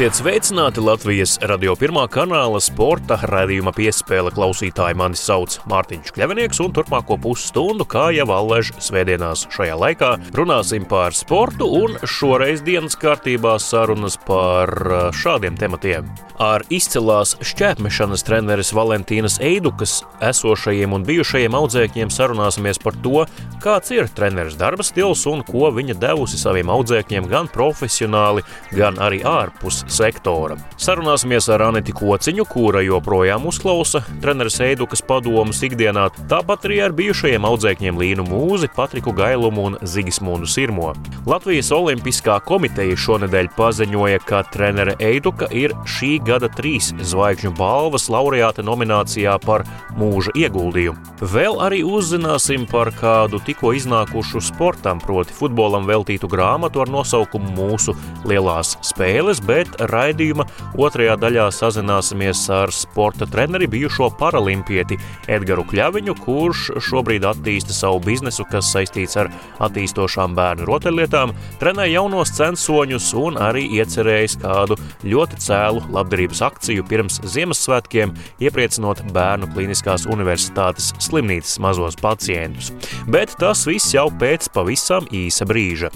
Esiet sveicināti Latvijas radio pirmā kanāla sporta raidījuma piespēle klausītāji. Mani sauc Mārtiņš Kļavinieks, un turpmāko pusstundu, kā jau Allež svētdienās šajā laikā, runāsim par sportu un šoreiz dienas kārtībā sarunas par šādiem tematiem. Ar izcilās šķēpmešanas treneris Valentīnas Eidukas esošajiem un bijušajiem audzēkņiem sarunāsimies par to, kāds ir treneris darba stils un ko viņa devusi saviem audzēkņiem gan profesionāli, gan arī ārpus sektora. Sarunāsimies ar Aniti Kociņu, kura joprojām uzklausa treneris Eidukas padomus ikdienā, tāpat arī ar bijušajiem audzēkņiem Līnu Mūzi, Patriku Gailumu un Zigismundu Sirmo. Latvijas Olimpiskā komiteja šonadēļ paziņoja, ka trenere Eiduka ir šī gada trīs zvaigžņu balvas laureāte nominācijā par mūža ieguldījumu. Vēl arī uzzināsim par kādu tikko iznākušu sportam, proti futbolam veltītu grāmatu ar nosaukumu Mūsu lielās spēles, bet raidījuma otrajā daļā sazināsimies ar sporta treneri bijušo paralimpieti Edgaru Kļaviņu, kurš šobrīd attīsta savu biznesu, kas saistīts ar attīstošām bērnu rotaļlietām, trenē jaunos censoņus un arī iecerējis kādu ļoti cēlu labdarības akciju pirms Ziemassvētkiem, iepriecinot bērnu klīniskās universitātes slimnīcas mazos pacientus. Bet tas viss jau pēc pavisam īsa brīža.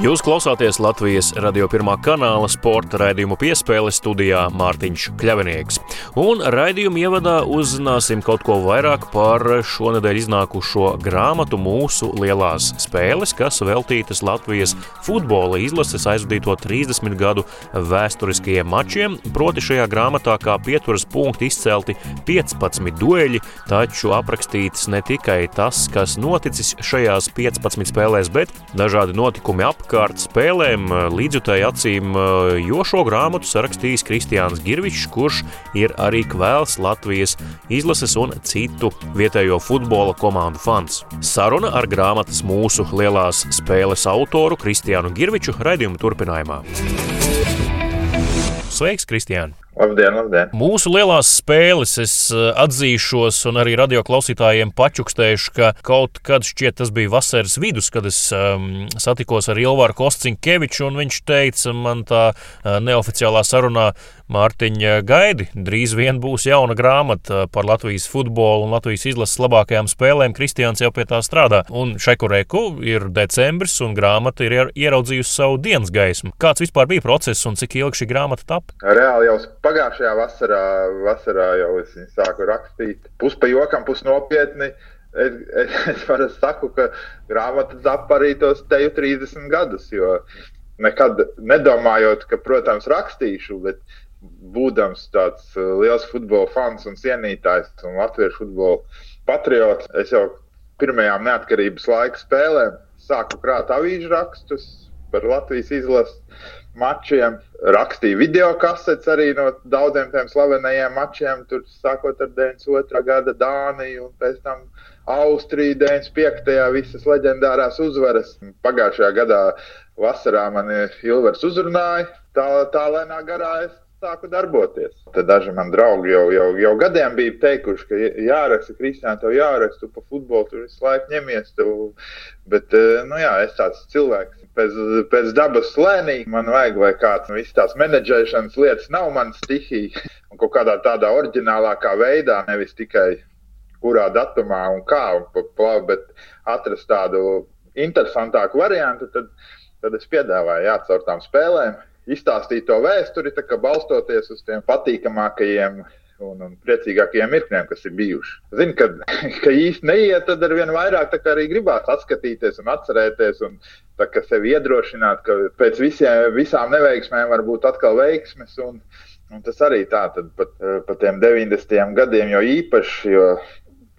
Jūs klausāties Latvijas radio pirmā kanāla sporta raidījumu piespēle studijā Mārtiņš Kļavinieks. Un raidījumu ievadā uzzināsim kaut ko vairāk par šonadēļ iznākušo grāmatu mūsu lielās spēles, kas veltītas Latvijas futbola izlases aizvadīto 30 gadu vēsturiskajiem mačiem. Proti šajā grāmatā kā pieturas punkti izcelti 15 dueļi, taču aprakstīts ne tikai tas, kas noticis šajās 15 spēlēs, bet dažādi notikumi ap apkārt spēlēm eh, līdzjutēji acīm, eh, jo šo grāmatu sarakstījis Kristiāns Girvičs, kurš ir arī kvēls Latvijas izlases un citu vietējo futbola komandu fans. Saruna ar grāmatas mūsu lielās spēles autoru Kristiānu Girviču raidījuma turpinājumā. Sveiks, Kristiāna! Labdien, labdien! Mūsu lielās spēles es eh, atzīšos, un arī radio klausītājiem pačukstējuši, ka kaut kad šķiet tas bija vasaras vidus, kad es um, satikos ar Ilvāru Kostinkeviču, un viņš teica man tā uh, neoficiālā sarunā, Mārtiņa gaidi, drīz vien būs jauna grāmata par Latvijas futbolu un Latvijas izlases labākajām spēlēm. Kristians jau pie tā strādā. Un šekurēku ir decembris, un grāmata ir ieraudzījusi savu dienas gaismu. Kāds vispār bija process un cik ilgi šī grāmata tapa? Reāli jau pagājušajā vasarā, vasarā jau es sāku rakstīt. Pus pa jokam, pus nopietni. Es, es, es parasti saku, ka grāmata zap arī tos teju 30 gadus, jo nekad nedomājot, ka, protams, rakstīšu, bet būdams tāds uh, liels futbola fans un cienītājs un latviešu futbola patriots, es jau pirmajām neatkarības laika spēlēm sāku krāt avīžu rakstus par Latvijas izlases mačiem. Rakstīju video kasetes arī no daudziem tiem slavenajiem mačiem, tur sākot ar 92. gada Dāniju un pēc tam Austriju 95. visas leģendārās uzvaras. Pagājušajā gadā vasarā man Ilvers uzrunāja tā, tā lēnā garā. Es sāku darboties. Tad daži man draugi jau, jau, jau gadiem bija teikuši, ka jāraksta, Kristiāna, tev jāraksta, tu pa futbolu tur visu laiku ņemies. Tev. Bet, nu jā, es tāds cilvēks pēc, pēc dabas lēnīgi. Man vajag, lai kāds no visas tās menedžēšanas lietas nav mana stihija. Un kaut kādā tādā oriģinālākā veidā, nevis tikai kurā datumā un kā, un, bet atrast tādu interesantāku variantu, tad, tad es piedāvāju, jā, caur tām spēlēm izstāstīt to vēsturi, balstoties uz tiem patīkamākajiem un, un priecīgākajiem mirkļiem, kas ir bijuši. Zinu, ka, ka īsti neiet, tad ar vien vairāk arī gribās atskatīties un atcerēties. Un, sevi iedrošināt, ka pēc visiem, visām neveiksmēm var būt atkal veiksmes. Un, un tas arī tā, tad pat, pat tiem 90. gadiem jau īpaši, jo,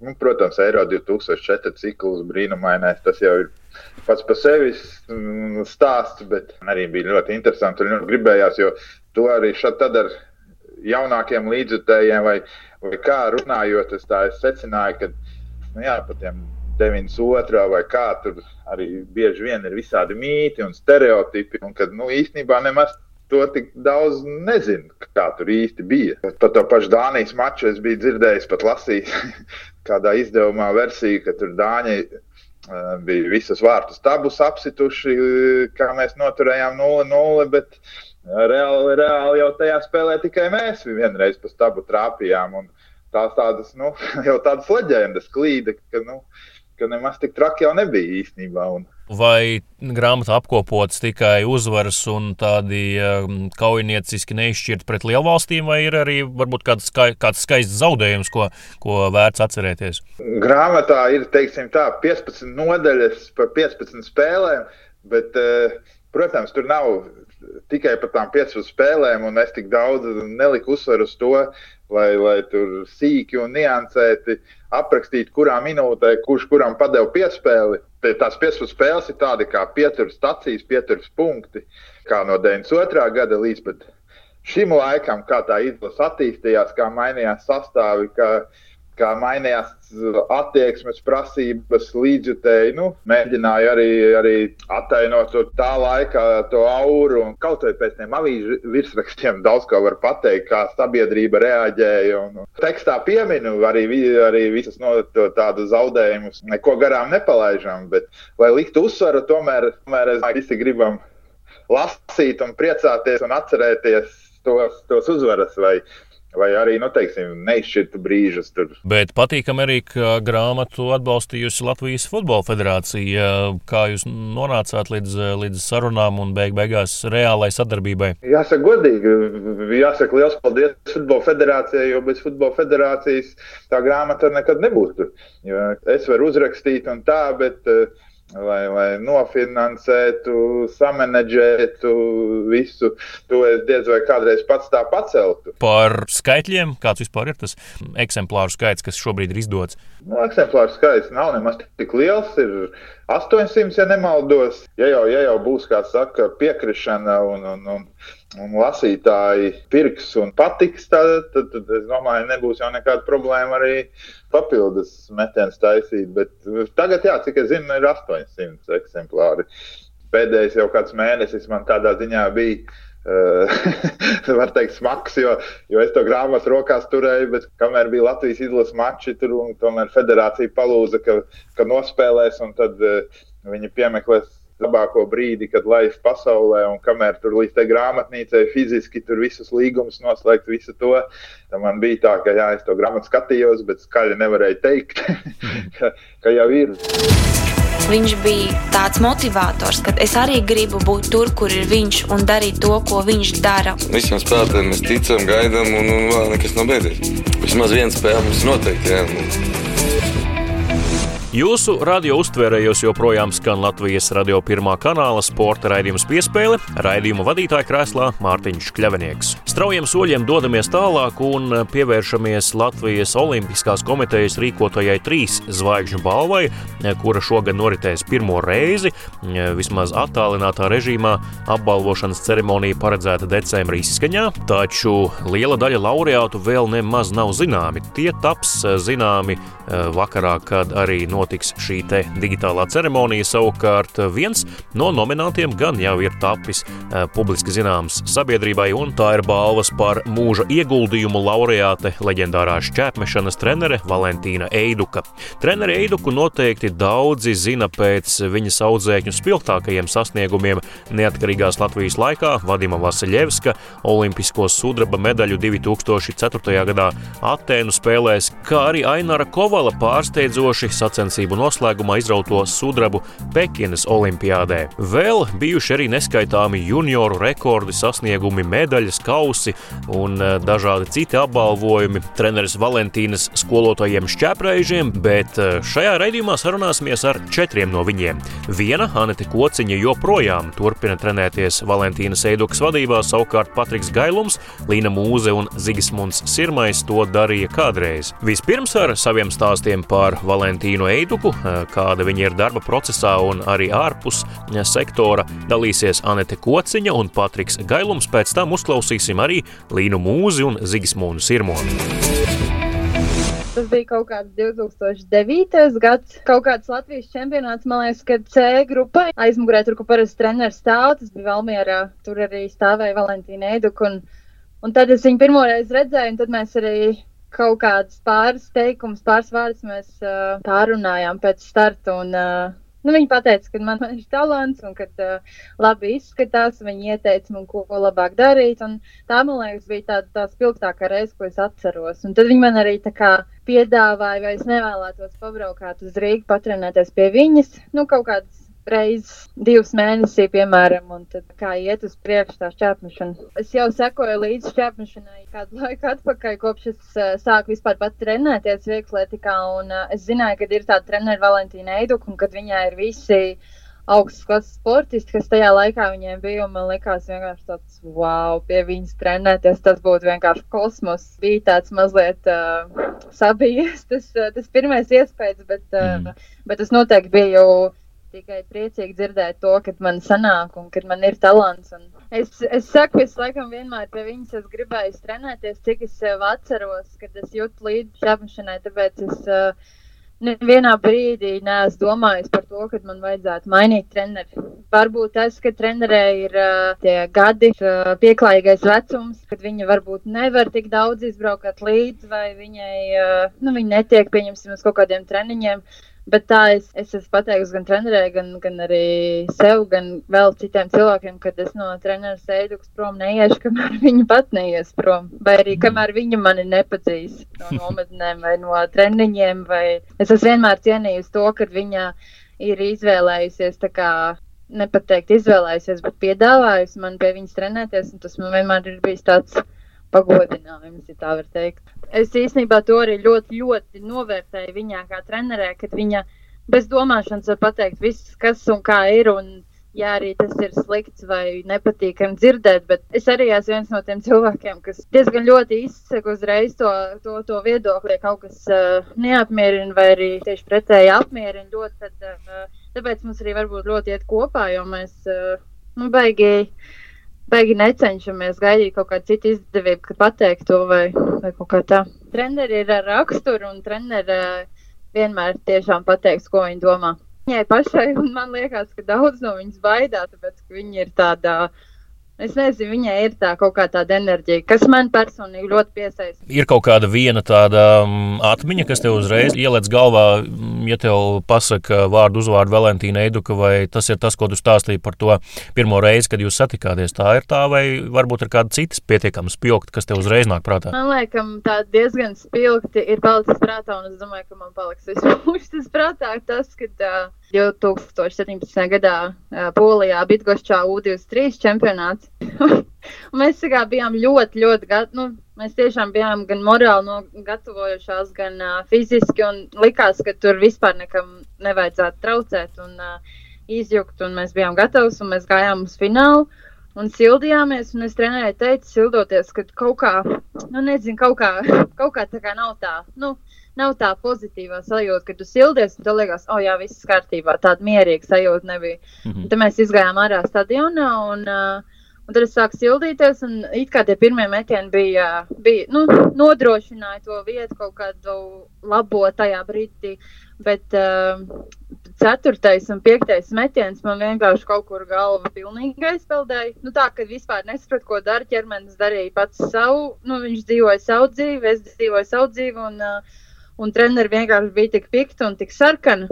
nu, protams, Eiro 2004 cikls brīnumainais, tas jau ir pats par sevi stāsts, bet arī bija ļoti interesanti un gribējās, jo to arī tad ar jaunākiem līdzjutējiem vai, vai kā runājot, es tā es secināju, ka nu jā, par tiem 92. vai kā tur arī bieži vien ir visādi mīti un stereotipi, un kad nu, īstenībā nemaz to tik daudz nezinu, kā tur īsti bija. Par to pašu Dānijas maču es biju dzirdējis, pat lasījis kādā izdevumā versiju, ka tur Dāņi uh, bija visas vārtu stabus apsituši, kā mēs noturējām 0-0, bet reāli, reāli jau tajā spēlē tikai mēs vienreiz pa stabu trāpījām. Un tās tādas, nu, jau tādas leģendas klīda, ka, nu, ka nemaz tik traki jau nebija īstenībā. Un... Vai grāmatā apkopots tikai uzvaras un tādi um, kaujinieciski neizšķirti pret lielvalstīm, vai ir arī varbūt kāds, skai, kāds skaists zaudējums, ko, ko vērts atcerēties? Grāmatā ir teiksim, tā, 15 nodaļas par 15 spēlēm, bet, uh, protams, tur nav tikai par tām 15 spēlēm, un es tik daudz neliku uzsvaru uz to, lai, lai tur sīki un niansēti aprakstītu, kurā minūtē kurš kuram padeva piespēli. Tās piespēles spēles ir tādi kā pieturas stacijas, pieturas punkti, kā no 92. gada līdz šim laikam, kā tā izlase attīstījās, kā mainījās sastāvi. Kā, kā mainījās attieksmes prasības līdzjutēji. Nu, mēģināju arī, arī attainot to tā laikā to auru, un kaut vai pēc tiem avīžu virsrakstiem daudz ko var pateikt, kā sabiedrība reaģēja. Un, tekstā pieminu arī, arī visas no tādu zaudējumus, neko garām nepalaižam, bet lai liktu uzsvaru, tomēr, tomēr es visi gribam lasīt un priecāties un atcerēties tos, tos uzvaras vai vai arī, nu, teiksim, neizšķirtu brīžus tur. Bet patīkami arī, ka grāmatu atbalstījusi Latvijas Futbola Federācija. Kā jūs nonācāt līdz, līdz sarunām un beig beigās reālai sadarbībai? Jāsaka, godīgi, jāsaka liels paldies Futbola Federācijai, jo bez Futbola Federācijas tā grāmata nekad nebūtu. Es varu uzrakstīt un tā, bet uh, lai, lai nofinansētu, samanģētu visu. To es diez vai kādreiz pats tā paceltu. Par skaitļiem, kāds vispār ir tas eksemplāru skaits, kas šobrīd ir izdots? Nu, eksemplāru skaits nav nemaz tik liels. Ir 800, ja nemaldos. Ja jau, ja jau būs, kā saka, piekrišana un, un, un, un lasītāji pirks un patiks, tad, tad, tad es domāju, nebūs jau nekāda problēma arī papildus metienus taisīt. Bet tagad, jā, cik es zinu, ir 800 eksemplāri. Pēdējais jau kāds mēnesis man tādā ziņā bija Uh, var teikt, smags, jo, jo es to grāmatu rokās turēju, bet kamēr bija Latvijas izlases mači, tur un tomēr federācija palūza, ka, ka nospēlēs, un tad uh, viņi piemeklēs labāko brīdi, kad laiž pasaulē, un kamēr tur līdz tai grāmatnīcai fiziski tur visus līgumus noslēgt, visu to, man bija tā, ka jā, es to grāmatu skatījos, bet skaļi nevarēju teikt, ka, ka jau ir. Viņš bija tāds motivators, ka es arī gribu būt tur, kur ir viņš un darīt to, ko viņš dara. Visiem spēlētājiem mēs ticam, gaidām, un, un vēl nekas nav beidzies. Vismaz viens spēle mums noteikti. Jā. Jūsu radio uztvērējos joprojām skan Latvijas radio pirmā kanāla sporta raidījums piespēle, raidījuma vadītāja krēslā Mārtiņš Kļavinieks. Straujiem soļiem dodamies tālāk un pievēršamies Latvijas Olimpiskās komitejas rīkotajai trīs zvaigžņu balvai, kura šogad noritēs pirmo reizi. Vismaz attālinātā režīmā apbalvošanas ceremonija paredzēta decembrī izskaņā, taču liela daļa laureātu vēl nemaz nav zināmi. Tie taps zināmi vakarā, kad arī no notiks šī digitālā ceremonija. Savukārt viens no nominantiem gan jau ir tapis uh, publiski zināms sabiedrībai, un tā ir balvas par mūža ieguldījumu laureāte leģendārā šķēpmešanas trenere Valentīna Eiduka. Trenere Eiduku noteikti daudzi zina pēc viņas audzēkņu spilgtākajiem sasniegumiem neatkarīgās Latvijas laikā Vadima Vasiljevska olimpisko sudraba medaļu 2004. gadā Atēnu spēlēs, kā arī Ainara Kovala pārsteidzoši sacensību noslēgumā izrauto sudrabu Pekinas olimpiādē. Vēl bijuši arī neskaitāmi junioru rekordi, sasniegumi, medaļas, kausi un eh, dažādi citi apbalvojumi treneris Valentīnas skolotājiem šķēprēžiem, bet eh, šajā raidījumā sarunāsimies ar četriem no viņiem. Viena, Anete Kociņa, joprojām turpina trenēties Valentīnas Eidukas vadībā, savukārt Patriks Gailums, Līna Mūze un Zigismunds Sirmais to darīja kādreiz. Vispirms ar saviem stāstiem par Valentīnu Eiduku eh, kāda viņa ir darba procesā un arī ārpus eh, sektora, dalīsies Anete Kociņa un Patriks Gailums. Pēc tam uzklausīsim arī Līnu Mūzi un Zigismūnu Sirmonu. Tas bija kaut kāds 2009. gads, kaut kāds Latvijas čempionāts, man liekas, kad C grupai aizmugurē tur, kur parasti treneris stāv, tas bija Valmierā, tur arī stāvēja Valentīna Eiduka. Un, un tad es viņu pirmoreiz redzēju, un tad mēs arī kaut kādas pāris teikumus, pāris vārdus mēs uh, pārunājām pēc starta. Un, uh, Nu, viņa teica, ka man ir talants un ka uh, labi izskatās. Viņa ieteica man, ko, ko labāk darīt. Tā, man liekas, bija tā, tā spilgtākā reize, ko es atceros. Un tad viņa man arī piedāvāja, vai es nevēlētos pabraukāt uz Rīgā, patrenēties pie viņas. Nu, kaut kādas reizes divus mēnešus, piemēram, un tad kā iet uz priekšu tā šķērsmešana. Es jau sekoju līdzi šķērsmešanai kādu laiku atpakaļ, kopš es uh, sāku vispār pat trenēties viegslietikā, un uh, es zināju, ka ir tāda trenera Valentīna Eiduka, un kad viņai ir visi augstas klases sportisti, kas tajā laikā viņiem bija. Man liekas, vienkārši tāds, wow, pie viņas trenēties. Tas būtu vienkārši kosmos. Bija tāds mazliet uh, sabijies, tas, tas pirmais iespējas, bet, uh, mm. bet es noteikti biju tikai priecīgi dzirdēt to, ka man sanāk un ka man ir talants. Un es, es saku, es laikam vienmēr pie viņas es gribēju trenēties, cik es sev atceros, kad es jūtu līdzi šāpšanai, tāpēc es uh, nevienā brīdī neesmu domājis par to, ka man vajadzētu mainīt treneri. Varbūt tas, ka trenerē ir uh, tie gadi, uh, pieklājīgais vecums, kad viņa varbūt nevar tik daudz izbraukt līdzi, vai viņai uh, nu, viņa netiek pieņemsim uz kaut kādiem treniņiem. Uh, Bet tā es, es esmu pateikusi gan trenerē, gan, gan arī sev, gan vēl citiem cilvēkiem, ka es no treneris Eidukas prom neiešu, kamēr viņa pat neies prom. Vai arī kamēr viņa mani nepadzīs no nometnēm vai no treniņiem. Vai... Es esmu vienmēr cienījusi to, ka viņa ir izvēlējusies tā kā nepateikt izvēlējusies, bet piedāvājusi man pie viņas trenēties. Tas man vienmēr ir bijis tāds pagodinājums, ja tā var teikt. Es īstenībā to arī ļoti, ļoti novērtēju viņā kā trenerē, kad viņa bez domāšanas var pateikt viss, kas un kā ir. Un, Jā, arī tas ir slikts vai nepatīkami dzirdēt, bet es arī esmu viens no tiem cilvēkiem, kas diezgan ļoti izsaka uzreiz to, to, to viedokli, ja kaut kas uh, neapmierina vai arī tieši pretēji apmierina ļoti. Tad, uh, tāpēc mums arī varbūt ļoti iet kopā, jo mēs uh, nu, beigīgi Baigi necenšamies gaidīt kaut kādu citu izdevību, kad pateikt to vai, vai kaut kā tā. Treneri ir ar raksturu un treneri uh, vienmēr tiešām pateiks, ko viņi domā. Viņai pašai, un man liekas, ka daudz no viņas baidās, tāpēc, ka viņa ir tādā uh, Es nezinu, viņai ir tā kaut kā tāda enerģija, kas man personīgi ļoti piesaista. Ir kaut kāda viena tāda um, atmiņa, kas tev uzreiz ieliec galvā, mm, ja tev pasaka vārdu uzvārdu Valentīna Eiduka, vai tas ir tas, ko tu stāstīji par to pirmo reizi, kad jūs satikāties. Tā ir tā, vai varbūt ir kāda citas pietiekama spilgta, kas tev uzreiz nāk prātā? Man liekas, tā diezgan spilgti ir palicis prātā, un es domāju, ka man paliks vispār tas prātā tas, ka. Uh, 2017. gadā uh, Polijā Bitgošķā U23 čempionāts. mēs kā, bijām ļoti, ļoti gatavi. Nu, mēs tiešām bijām gan morāli no, gatavojušās, gan uh, fiziski. Likās, ka tur vispār nekam nevajadzētu traucēt un uh, izjukt. Un mēs bijām gatavi un mēs gājām uz finālu. Un sildījāmies, un es trenēju, teicu, sildoties, ka kaut kā, nu, nezinu, kaut kā, kaut kā tā kā nav tā. Nu, nav tā pozitīvā sajūta, ka tu sildies, un tev liekas, oh, jā, viss kārtībā. Tāda mierīga sajūta nebija. Mm -hmm. Tad mēs izgājām ārā stadionā. Un, uh, Un tad es sāku sildīties, un it kā tie pirmie metieni bija, bija nu, nodrošināja to vietu kaut kādu labo tajā brīdī. Bet uh, ceturtais un piektais metiens man vienkārši kaut kur galva pilnīgi aizpeldēja. Nu, tā, ka vispār nesapratu, ko dara ķermenis, darīja pats savu. Nu, viņš dzīvoja savu dzīvi, es dzīvoju savu dzīvi. Un, uh, un treneri vienkārši bija tik pikti un tik sarkani.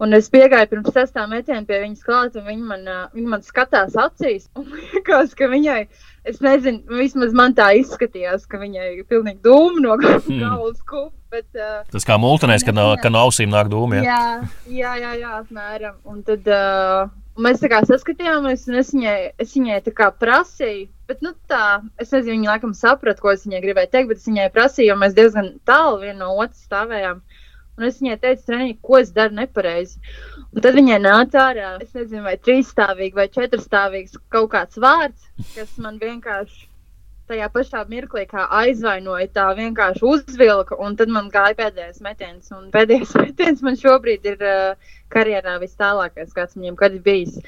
Un es piegāju pirms sestā metiena pie viņas klāt, un viņa man, viņa man skatās acīs. Un liekas, ka viņai, es nezinu, vismaz man tā izskatījās, ka viņai ir pilnīgi dūma no hmm. galvas kupa. Bet, uh, Tas kā multinēs, ka no ausīm nāk dūmi. Ja? Jā, jā, jā, jā, apmēram. Un tad uh, mēs tā kā saskatījāmies, un es viņai, es viņai tā kā prasīju Bet, nu, tā, es nezinu, viņa laikam saprata, ko es viņai gribēju teikt, bet es viņai prasīju, jo mēs diezgan tālu viena no otras stāvējām. Un es viņai teicu, treniņi, ko es daru nepareizi. Un tad viņai nāca ārā, es nezinu, vai trīsstāvīgs vai četrstāvīgs kaut kāds vārds, kas man vienkārši tajā pašā mirklī aizvainoja, tā vienkārši uzvilka, un tad man gāja pēdējais metiens. Un pēdējais metiens man šobrīd ir uh, karjerā vis tālākais, kāds viņam kad ir bijis.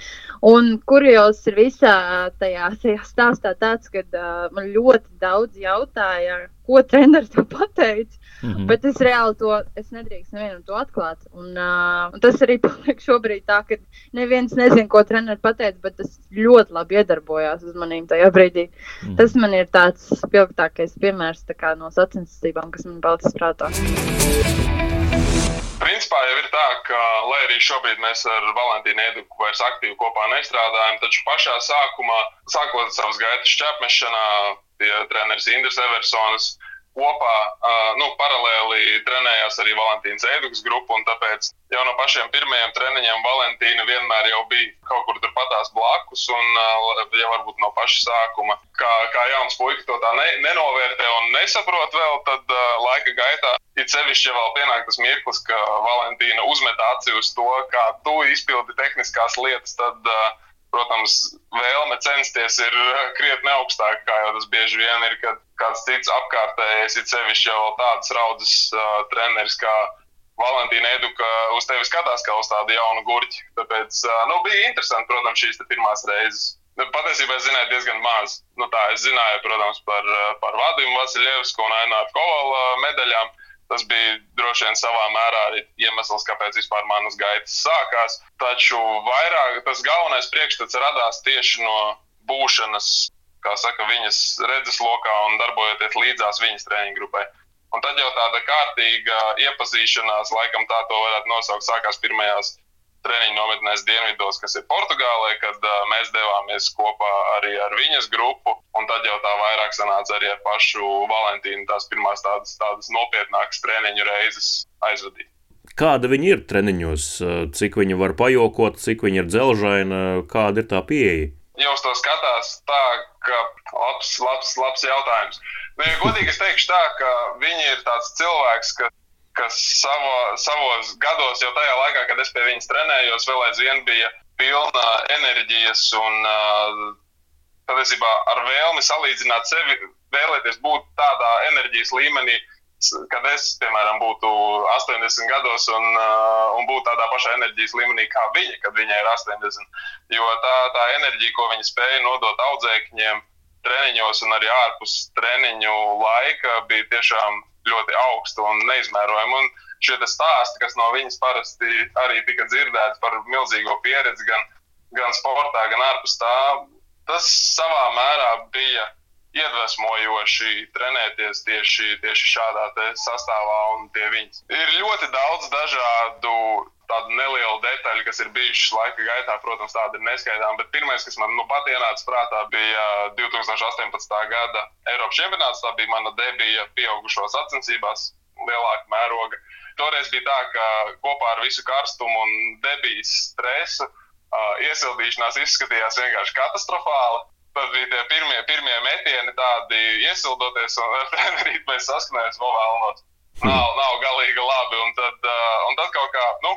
Un kurjos ir visā tajā, tajā stāstā tāds, ka uh, man ļoti daudz jautāja, ko treneris tev pateica. Mm -hmm. Bet es reāli to es nedrīkstu nevienam to atklāt. Un, uh, un tas arī paliek šobrīd tā, ka neviens nezina, ko treneris pateica, bet tas ļoti labi iedarbojās uz maniem tajā brīdī. Mm -hmm. Tas man ir tāds spilgtākais piemērs tā no sacensībām, kas man palicis prātā. Principā jau ir tā, ka, lai arī šobrīd mēs ar Valentīnu Eduku vairs aktīvi kopā nestrādājam, taču pašā sākumā, sākot savas gaitas šķēpmešanā, pie treneris Indras Eversonas, kopā, nu, paralēli trenējās arī Valentīnas Eidukas grupa, tāpēc jau no pašiem pirmajiem treniņiem Valentīna vienmēr bija kaut kur turpatās blakus, un jau varbūt no paša sākuma, kā, kā jauns puika to tā ne, nenovērtē un nesaprot vēl, tad laika gaitā, it sevišķi, ja vēl pienāk tas mirklis, ka Valentīna uzmet aci uz to, kā tu izpildi tehniskās lietas, tad uh, protams, vēlme censties ir krietni augstāka, kā jau tas bieži vien ir, kad kāds cits apkārtējais, it sevišķi jau tādas raudzes uh, treneris Valentīna Eduka uz tevi skatās kā uz tādu jaunu gurķi. Tāpēc nu, bija interesanti, protams, šīs pirmās reizes. Nu, patiesībā es zināju diezgan maz. Nu, tā, es zināju, protams, par, par Vadimu Vasiljevsku un Aināru Kovalu medaļām. Tas bija droši vien savā mērā arī iemesls, kāpēc vispār manas gaitas sākās. Taču vairāk tas galvenais priekšstats radās tieši no būšanas, kā saka, viņas redzeslokā un darbojoties līdzās viņas treniņu grupai. Un tad jau tāda kārtīga iepazīšanās, laikam tā to varētu nosaukt, sākās pirmajās treniņu nometnēs Dienvidos, kas ir Portugālē, kad uh, mēs devāmies kopā arī ar viņas grupu. Un tad jau tā vairāk sanāca arī ar pašu Valentīnu, tās pirmās tādas, tādas nopietnākas treniņu reizes aizvadīt. Kāda viņa ir treniņos, cik viņa var pajokot, cik viņa ir dzelžaina, kāda ir tā pieeja? Jūs to skatās tā, ka labs, labs, labs jautājums. Nu, ja godīgi es teikšu tā, ka viņi ir tāds cilvēks, ka kas savo, savos gados, jau tajā laikā, kad es pie viņas trenējos, vēl aizvien bija pilna enerģijas un patiesībā ar vēlmi salīdzināt sevi, vēlēties būt tādā enerģijas līmenī, kad es, piemēram, būtu 80 gados un, uh, un būtu tādā pašā enerģijas līmenī kā viņa, kad viņai ir 80. Jo tā, tā enerģija, ko viņa spēja nodot audzēkņiem, treniņos un arī ārpus treniņu laika, bija tiešām ļoti augstu un neizmērojami. Un šie stāsti, kas no viņas parasti arī tika dzirdēti par milzīgo pieredzi gan, gan sportā, gan ārpus tā, tas savā mērā bija iedvesmojoši trenēties tieši, tieši šādā sastāvā un pie viņas. Ir ļoti daudz dažādu tādu nelielu detaļu, kas ir bijušas laika gaitā, protams, tāda ir neskaidrām. Bet pirmais, kas man nu pat ienāca prātā, bija 2018. gada Eiropas čempionāts. Tā bija mana debija pieaugušo sacensībās, lielāka mēroga. Toreiz bija tā, ka kopā ar visu karstumu un debijas stresu uh, iesildīšanās izskatījās vienkārši katastrofāli. Tad bija tie pirmie, pirmie metieni, tādi iesildoties, un trenerīt mēs saskanējām vēl vēlnos. Nav, nav galīgi labi. Un tad, uh, un tad kaut kā, nu,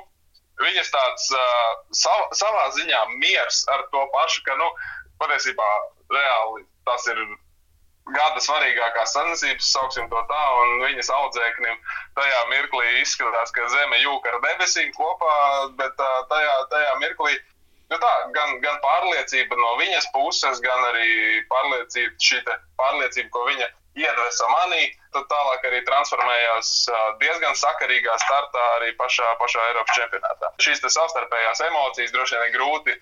viņas tāds uh, sav, savā ziņā miers ar to pašu, ka, nu, patiesībā reāli tas ir gada svarīgākās sacensības, sauksim to tā, un viņas audzēknim tajā mirklī izskatās, ka zeme jūka ar debesīm kopā, bet uh, tajā, tajā mirklī. Nu tā, gan, gan pārliecība no viņas puses, gan arī pārliecība, šī pārliecība, ko viņa iedvesa manī, tad tālāk arī transformējās diezgan sakarīgā startā arī pašā, pašā Eiropas čempionātā. Šīs savstarpējās emocijas droši vien ir grūti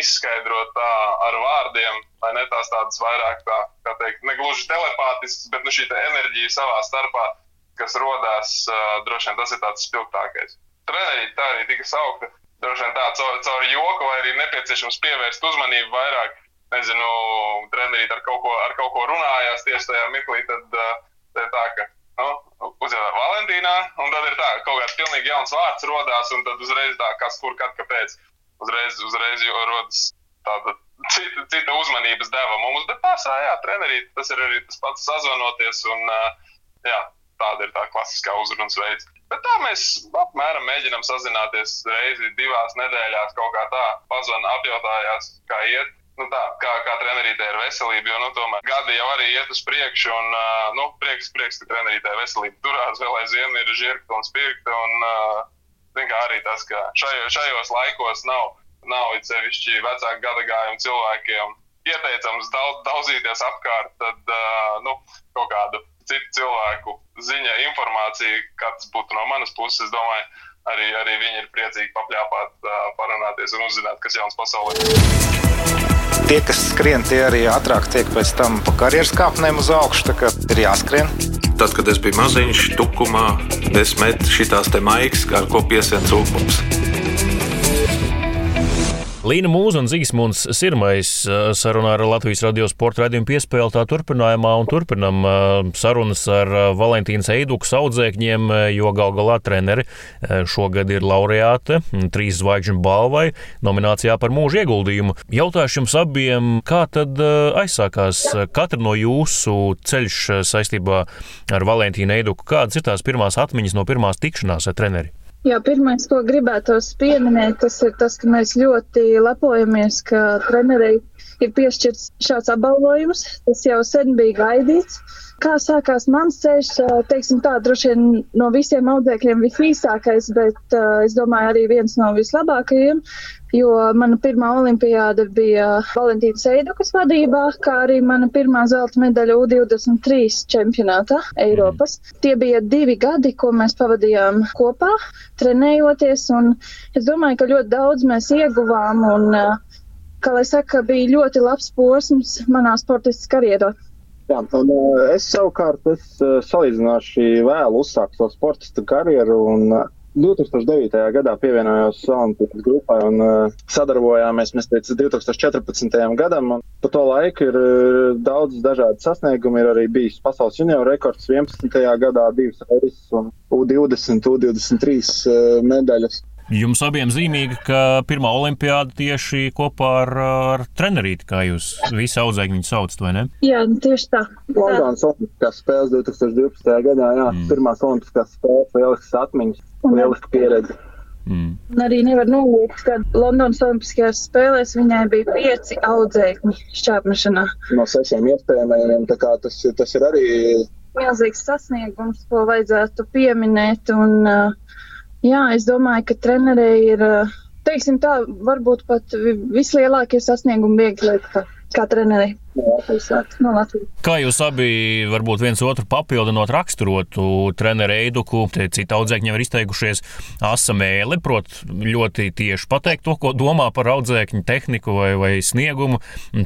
izskaidrot tā ar vārdiem, vai ne tās tādas vairāk, tā, kā teikt, ne gluži telepātiskas, bet nu, šī enerģija savā starpā, kas rodās, droši vien tas ir tāds spilgtākais. Trenerī tā arī tika saukta, droši vien tā caur, caur joku, vai arī nepieciešams pievērst uzmanību vairāk nezinu, trenerīt ar kaut ko, ar kaut ko runājās tieši tajā mirklī, tad tā, tā ka nu, uzjautāja Valentīnā, un tad ir tā, ka kaut kāds pilnīgi jauns vārds rodās, un tad uzreiz tā, kas, kur, kad, kāpēc. Uzreiz, uzreiz rodas tāda cita, cita uzmanības deva mums, bet tā, jā, trenerīt, tas ir arī tas pats sazvanoties, un jā, tāda ir tā klasiskā uzrunas veids. Bet tā mēs apmēram mēģinām sazināties reizi divās nedēļās, kaut kā tā, pazvanīt, apjautājās, kā iet nu, tā, kā, kā trenerītē ir veselība. Jo nu, tomēr gadi jau arī iet uz priekšu, un uh, nu, prieks, prieks, ka trenerītē veselība turās vēl aizvien ir žirgta un spirgta. Un, uh, arī tas, ka šajo, šajos laikos nav, nav it sevišķi vecāku gada gājumu cilvēkiem ieteicams daudz, daudzīties apkārt, tad uh, nu, kaut kādu citu cilvēku ziņa, informācija, kas būtu no manas puses. Es domāju, arī, arī viņi ir priecīgi papļāpāt, parunāties un uzzināt, kas jauns pasaulē. Tie, kas skrien, tie arī ātrāk tiek pēc tam pa karjeras kāpnēm uz augšu. Tā kā ir jāskrien. Tad, kad es biju maziņš, tukumā, es metu šīs maigas, kā ar ko piesien cūkums. Līna Mūza un Zīsmunds Sirmais sarunā ar Latvijas radio sporta raidījumu piespēli tā turpinājumā un turpinam sarunas ar Valentīnas Eiduku audzēkņiem, jo gal galā treneri šogad ir laureāte trīs zvaigžņu balvai nominācijā par mūža ieguldījumu. Jautāšu jums abiem, kā tad aizsākās katra no jūsu ceļš saistībā ar Valentīnu Eiduku? Kādas ir tās pirmās atmiņas no pirmās tikšanās ar treneri? Jā, pirmais, ko gribētos pieminēt, tas ir tas, ka mēs ļoti lepojamies, ka trenerei ir piešķirts šāds apbalvojums. Tas jau sen bija gaidīts. Kā sākās mans ceļš, teiksim tā, droši vien no visiem audzēkļiem visīsākais, bet es domāju arī viens no vislabākajiem, jo mana pirmā olimpiāda bija Valentīnas Eidukas vadībā, kā arī mana pirmā zelta medaļa U23 čempionātā Eiropas. Tie bija divi gadi, ko mēs pavadījām kopā, trenējoties, un es domāju, ka ļoti daudz mēs ieguvām, un, uh, kā lai saka, bija ļoti labs posms manā sportistas karjerā. Jā, un, uh, es savukārt es, uh, salīdzinoši vēlu uzsāku savu sportistu karjeru. Un, uh, 2009. gadā pievienojos Olimpiskajai grupai un uh, sadarbojāmies līdz 2014. gadam. Pa to laiku ir uh, daudz dažādu sasniegumu. Ir arī bijis pasaules junioru rekords 11. gadā, divas reizes, un U20, U23 uh, medaļas. Jums abiem zīmīgi, ka pirmā olimpiāda tieši kopā ar, ar trenerīti, kā jūs visi audzēkņi viņu saucat, vai ne? Jā, tieši tā. Londonas Olimpiskās spēles 2012. gadā, jā, mm. pirmās Olimpiskās spēles, lielisks atmiņas, lieliska pieredze. Mm. Un arī nevar noliegt, ka Londonas Olimpiskajās spēlēs viņai bija pieci audzēkņi šķērpmešanā. No sešiem iespējamajiem, tā kā tas, tas ir arī milzīgs sasniegums, ko vajadzētu pieminēt. Un, Jā, es domāju, ka trenerei ir, teiksim tā, varbūt pat vislielākie sasniegumi viegli kā treneri. No. Kā jūs abi varbūt viens otru papildinot, raksturotu treneru Eiduku, te citi audzēkņi jau ir izteikušies, asa mēle, prot ļoti tieši pateikt to, ko domā par audzēkņu tehniku vai, vai sniegumu.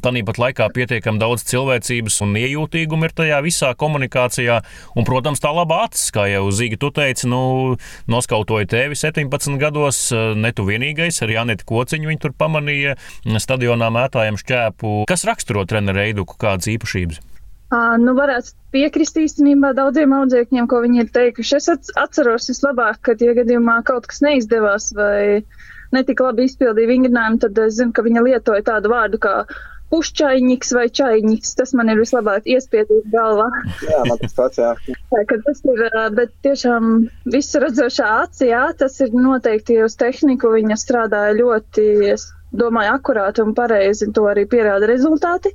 Tāpat laikā pietiekami daudz cilvēcības un iejūtīguma ir tajā visā komunikācijā. Un, protams, tā labā acis, kā jau Zīga tu teici, nu, noskautoja tevi 17 gados, ne tu vienīgais, arī Anita Kociņa viņa tur pamanīja stadionā mētājiem šķēpu. Kas raksturo treneru Reiduku, kādas īpašības? Uh, nu, varētu piekrist īstenībā daudziem audzēkņiem, ko viņi ir teikuši. Es atceros vislabāk, kad, ja gadījumā kaut kas neizdevās vai netika labi izpildīja vingrinājumu, tad es zinu, ka viņa lietoja tādu vārdu kā pušķainiks vai čainiks. Tas man ir vislabāk iespiedīs galvā. jā, man tas tāds, jā. Tā, tas ir, bet tiešām visu redzošā acī, jā, tas ir noteikti uz tehniku. Viņa strādāja ļoti, es domāju, akurāti un pareizi. To arī pierāda rezultāti.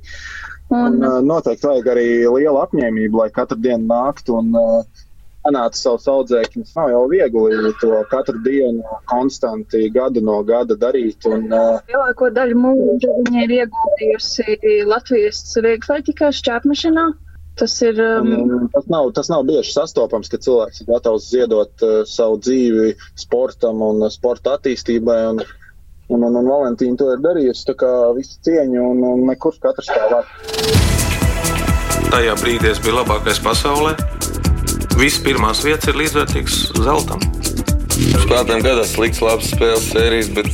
Un, un, noteikti vajag arī liela apņēmība, lai katru dienu nāktu un panāktu savus audzēkņus. Nav jau viegli to katru dienu konstanti gadu no gada darīt. Un, Lielāko daļu mūža viņa ir ieguldījusi Latvijas vieglatlētikā šķērpmešanā. Tas, ir, um... tas, nav, tas nav bieži sastopams, ka cilvēks ir gatavs ziedot uh, savu dzīvi sportam un sporta attīstībai. Un, Un, un, un Valentīna to ir darījusi. Tā kā visu cieņu un, un nekurš katrs var. Tajā brīdī es biju labākais pasaulē. Visas pirmās vietas ir līdzvērtīgas zeltam. Spēlētājiem gadās slikts, labs spēles sērijas, bet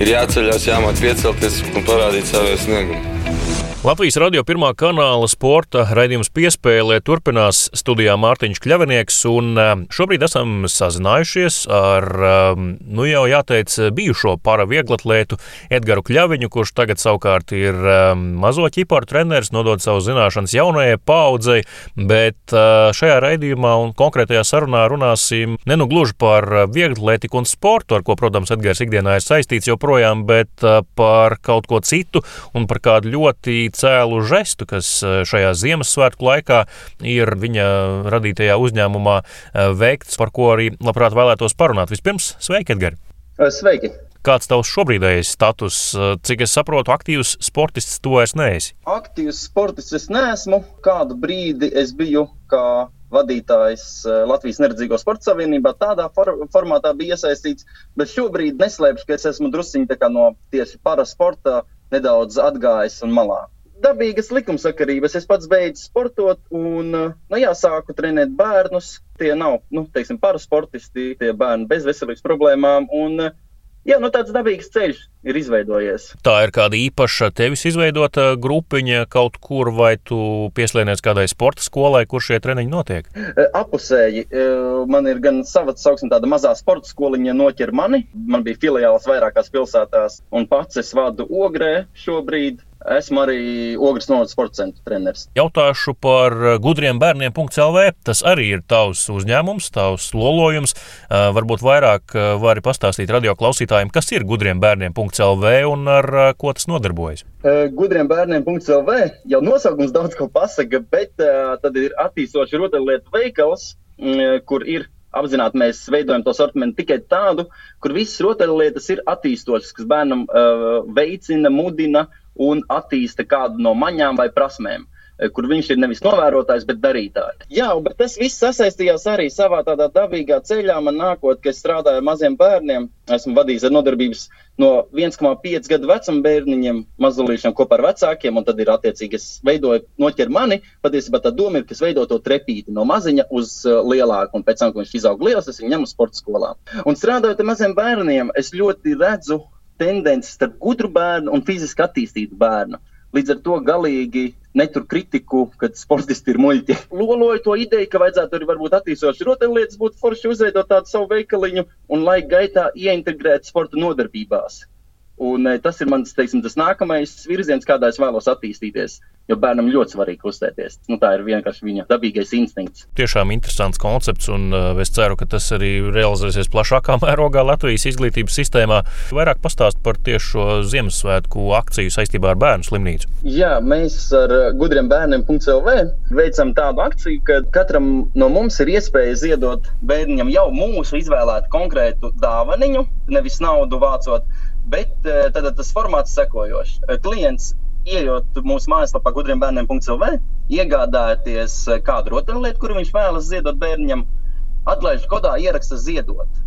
ir jāceļās, jāmāk piecelties un parādīt savu sniegumu. Latvijas radio pirmā kanāla sporta raidījums piespēlē turpinās studijā Mārtiņš Kļavinieks, un um, šobrīd esam sazinājušies ar, um, nu jau jāteic, bijušo paravieglatlētu Edgaru Kļaviņu, kurš tagad savukārt ir um, mazo ķiparu treneris, nodod savu zināšanas jaunajai paudzei, bet šajā raidījumā un konkrētajā sarunā runāsim ne nu gluži par vieglatlētiku un sportu, ar ko, protams, Edgars ikdienā ir saistīts joprojām, bet par kaut ko citu un par kādu ļoti cēlu žestu, kas e, šajā Ziemassvētku laikā ir viņa radītajā uzņēmumā e, veikts, par ko arī labprāt vēlētos parunāt. Vispirms, sveiki, Edgars! E, sveiki! Kāds tavs šobrīdējais status? Cik es saprotu, aktīvs sportists tu vairs neesi? Aktīvs sportists es neesmu. Kādu brīdi es biju kā vadītājs Latvijas Neredzīgo sporta savienībā. Tādā for formātā bija iesaistīts, bet šobrīd neslēpšu, ka es esmu drusciņi no tieši parasporta nedaudz atgājis un malā. Dabīgas likumsakarības. Es pats beidzu sportot un nu, jā, sāku trenēt bērnus. Tie nav nu, teiksim, parasportisti, tie bērni bez veselības problēmām. Un, Jā, nu tāds dabīgs ceļš ir izveidojies. Tā ir kāda īpaša tevis izveidota grupiņa kaut kur, vai tu pieslēdzies kādai sporta skolai, kur šie treniņi notiek? E, apusēji. E, man ir gan sava, sauksim, tāda mazā sporta skoliņa noķer mani. Man bija filiāls vairākās pilsētās, un pats es vadu Ogrē šobrīd. Esmu arī Ogres novada sporta centra treneris. Jautāšu par gudriem bērniem.CLV. Tas arī ir tavs uzņēmums, tavs lolojums. Varbūt vairāk vari pastāstīt radio klausītājiem, kas ir gudriem bērniem.CLV un ar ko tas nodarbojas. Gudriem bērniem.CLV jau nosaukums daudz ko pasaka, bet tad ir attīstošs rotaļlietu veikals, kur ir apzināti mēs veidojam to sortimentu tikai tādu, kur visas rotaļlietas ir attīstošas, kas bērnam uh, veicina, mudina un attīsta kādu no maņām vai prasmēm eh, kur viņš ir nevis novērotājs, bet darītājs. Jā, bet tas viss sasaistījās arī savā tādā dabīgā ceļā. Man nākot, ka es strādāju ar maziem bērniem, esmu vadījis ar nodarbības no 1,5 gadu vecuma bērniņiem, mazulīšiem kopā ar vecākiem, tad ir attiecīgi, es veidoju, noķer mani. Patiesībā tā doma ir, ka es veidoju to trepīti no maziņa uz uh, lielāku, un pēc tam, kad viņš izaug liels, es viņu ņemu sporta skolām. Un strādājot ar maziem bērniem, es ļoti redzu tendence starp gudru bērnu un fiziski attīstītu bērnu. Līdz ar to galīgi netur kritiku, kad sportisti ir muļķi. Loloju to ideju, ka vajadzētu arī varbūt attīstoši rotaļlietas, būtu forši uzveidot tādu savu veikaliņu un laika gaitā ieintegrēt sporta nodarbībās. Un, eh, tas ir mans teiksim, nākamais virziens, kādā es vēlos attīstīties. Jo bērnam ļoti svarīgi kustēties. Nu, tā ir vienkārši viņa dabīgais instinkts. Tiešām interesants koncepts, un uh, es ceru, ka tas arī realizēsies plašākā mērogā Latvijas izglītības sistēmā. Vairāk pastāst par tieši šo Ziemassvētku akciju saistībā ar bērnu slimnīcu. Jā, mēs ar eh, gudriem bērniem.CLV veicam tādu akciju, ka katram no mums ir iespēja ziedot bērnam jau mūsu izvēlētu konkrētu dāvaniņu, nevis naudu vācot Bet eh, tad tas formāts sekojošs. Eh, klients Iejot mūsu mājaslapā, gudriem bērniem.CLV, iegādājoties eh, kādu rotaļlietu, kuru viņš vēlas ziedot bērnam, atlaiž kodā ieraksta ziedot.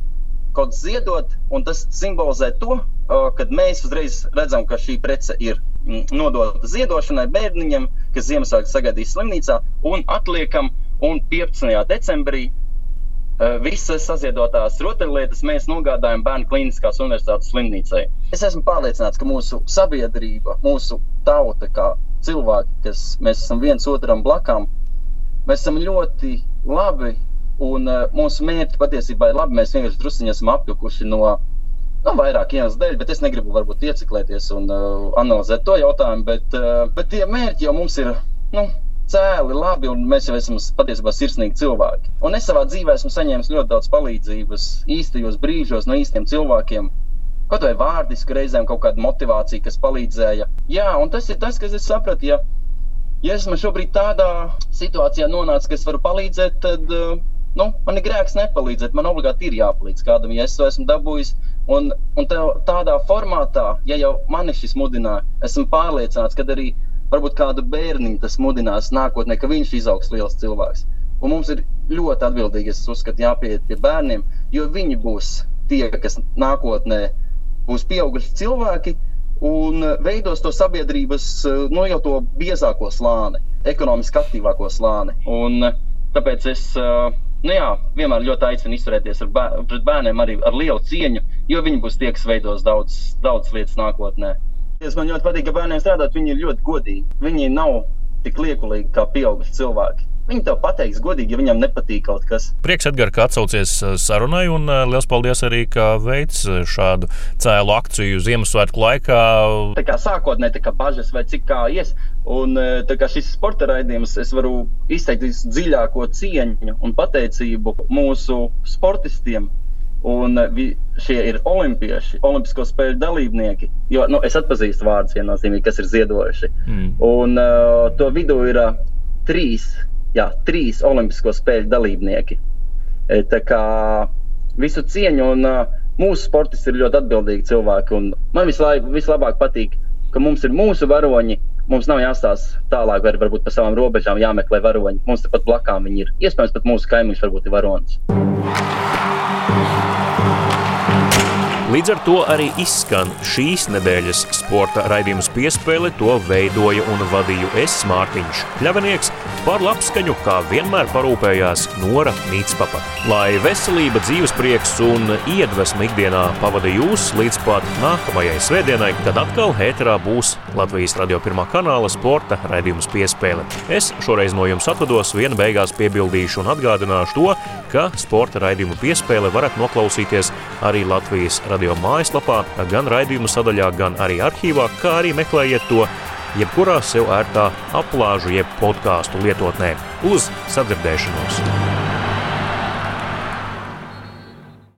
Kods ziedot, un tas simbolizē to, ka mēs uzreiz redzam, ka šī prece ir mm, nodota ziedošanai bērniņam, kas Ziemassvētku sagaidīs slimnīcā, un atliekam, un 15. decembrī visas saziedotās rotaļlietas mēs nogādājam Bērnu Kliniskās Universitātes slimnīcai. Es esmu pārliecināts, ka mūsu sabiedrība, mūsu tauta, kā cilvēki, kas mēs esam viens otram blakām, mēs esam ļoti labi. Un uh, mūsu mērķi patiesībā ir labi. Mēs vienkārši druskuļi esam apjukuši no nu, vairāk iemeslu dēļ, bet es negribu varbūt ieciklēties un uh, analizēt to jautājumu. Bet, uh, bet tie mērķi jau mums ir nu, cēli, labi, un mēs jau esam patiesībā sirsnīgi cilvēki. Un es savā dzīvē esmu saņēmis ļoti daudz palīdzības īstajos brīžos no īstiem cilvēkiem. Kaut vai vārdiski reizēm kaut kāda motivācija, kas palīdzēja. Jā, un tas ir tas, kas es sapratu. Ja, ja esmu šobrīd tādā situācijā nonācis, ka es varu palīdzēt, tad nu, man ir grēks nepalīdzēt. Man obligāti ir jāpalīdz kādam, ja es to esmu dabūjis. Un, un tādā formātā, ja jau mani šis mudināja, esmu pārliecināts, ka arī varbūt kādu bērniņu tas mudinās nākotnē, ka viņš izaugs liels cilvēks. Un mums ir ļoti atbildīgi, es uzskatu, jāpieiet pie bērniem, jo viņi būs tie, kas nākotnē būs pieauguši cilvēki un veidos to sabiedrības, nu, jau to biezāko slāni, ekonomiski aktīvāko slāni. Un tāpēc es nu, jā, vienmēr ļoti aicinu izturēties bēr, pret bērniem arī ar lielu cieņu, jo viņi būs tie, kas veidos daudz, daudz lietas nākotnē. Man ļoti patīk, ka bērniem strādāt, viņi ir ļoti godīgi. Viņi nav tik liekulīgi kā pieauguši cilvēki. Viņi tev pateiks godīgi, ja viņam nepatīk kaut kas. Prieks, Edgars, ka atsaucies uh, sarunai, un uh, liels paldies arī, ka veids uh, šādu cēlu akciju Ziemassvētku laikā. Tā kā sākotnēji tā kā bažas vai cik kā ies, un tā kā šis sporta raidījums, es varu izteikt visdziļāko cieņu un pateicību mūsu sportistiem, Un vi, šie ir olimpieši, olimpisko spēļu dalībnieki. Jo nu, es atpazīstu vārdus viennozīmīgi, kas ir ziedojuši. Mm. Un uh, to vidū ir uh, trīs, jā, trīs olimpisko spēļu dalībnieki. E, tā kā visu cieņu un uh, mūsu sportisti ir ļoti atbildīgi cilvēki. Man vislaik, vislabāk patīk, ka mums ir mūsu varoņi, Mums nav jāstāsta tālāk, vai varbūt pa savām robežām jāmeklē varoņi. Mums tepat blakām viņi ir. Iespējams, pat mūsu kaimiņš varbūt ir varonis. Līdz ar to arī izskan šīs nedēļas sporta raidījums piespēle. To veidoja un vadīju es, Mārtiņš Kļavinieks. Par labskaņu, kā vienmēr parūpējās Nora Nīcpapa. Lai veselība, dzīves prieks un iedvesma ikdienā pavada jūs līdz pat nākamajai svētdienai, kad atkal ēterā būs Latvijas radio pirmā kanāla sporta raidījums piespēle. Es šoreiz no jums atvados, viena beigās piebildīšu un atgādināšu to, ka sporta raidījumu piespēle varat noklausīties arī Latvijas radio radio mājaslapā, gan raidījuma sadaļā, gan arī arhīvā, kā arī meklējiet to jebkurā sev ērtā aplāžu jeb podkāstu lietotnē. Uz sadzirdēšanos!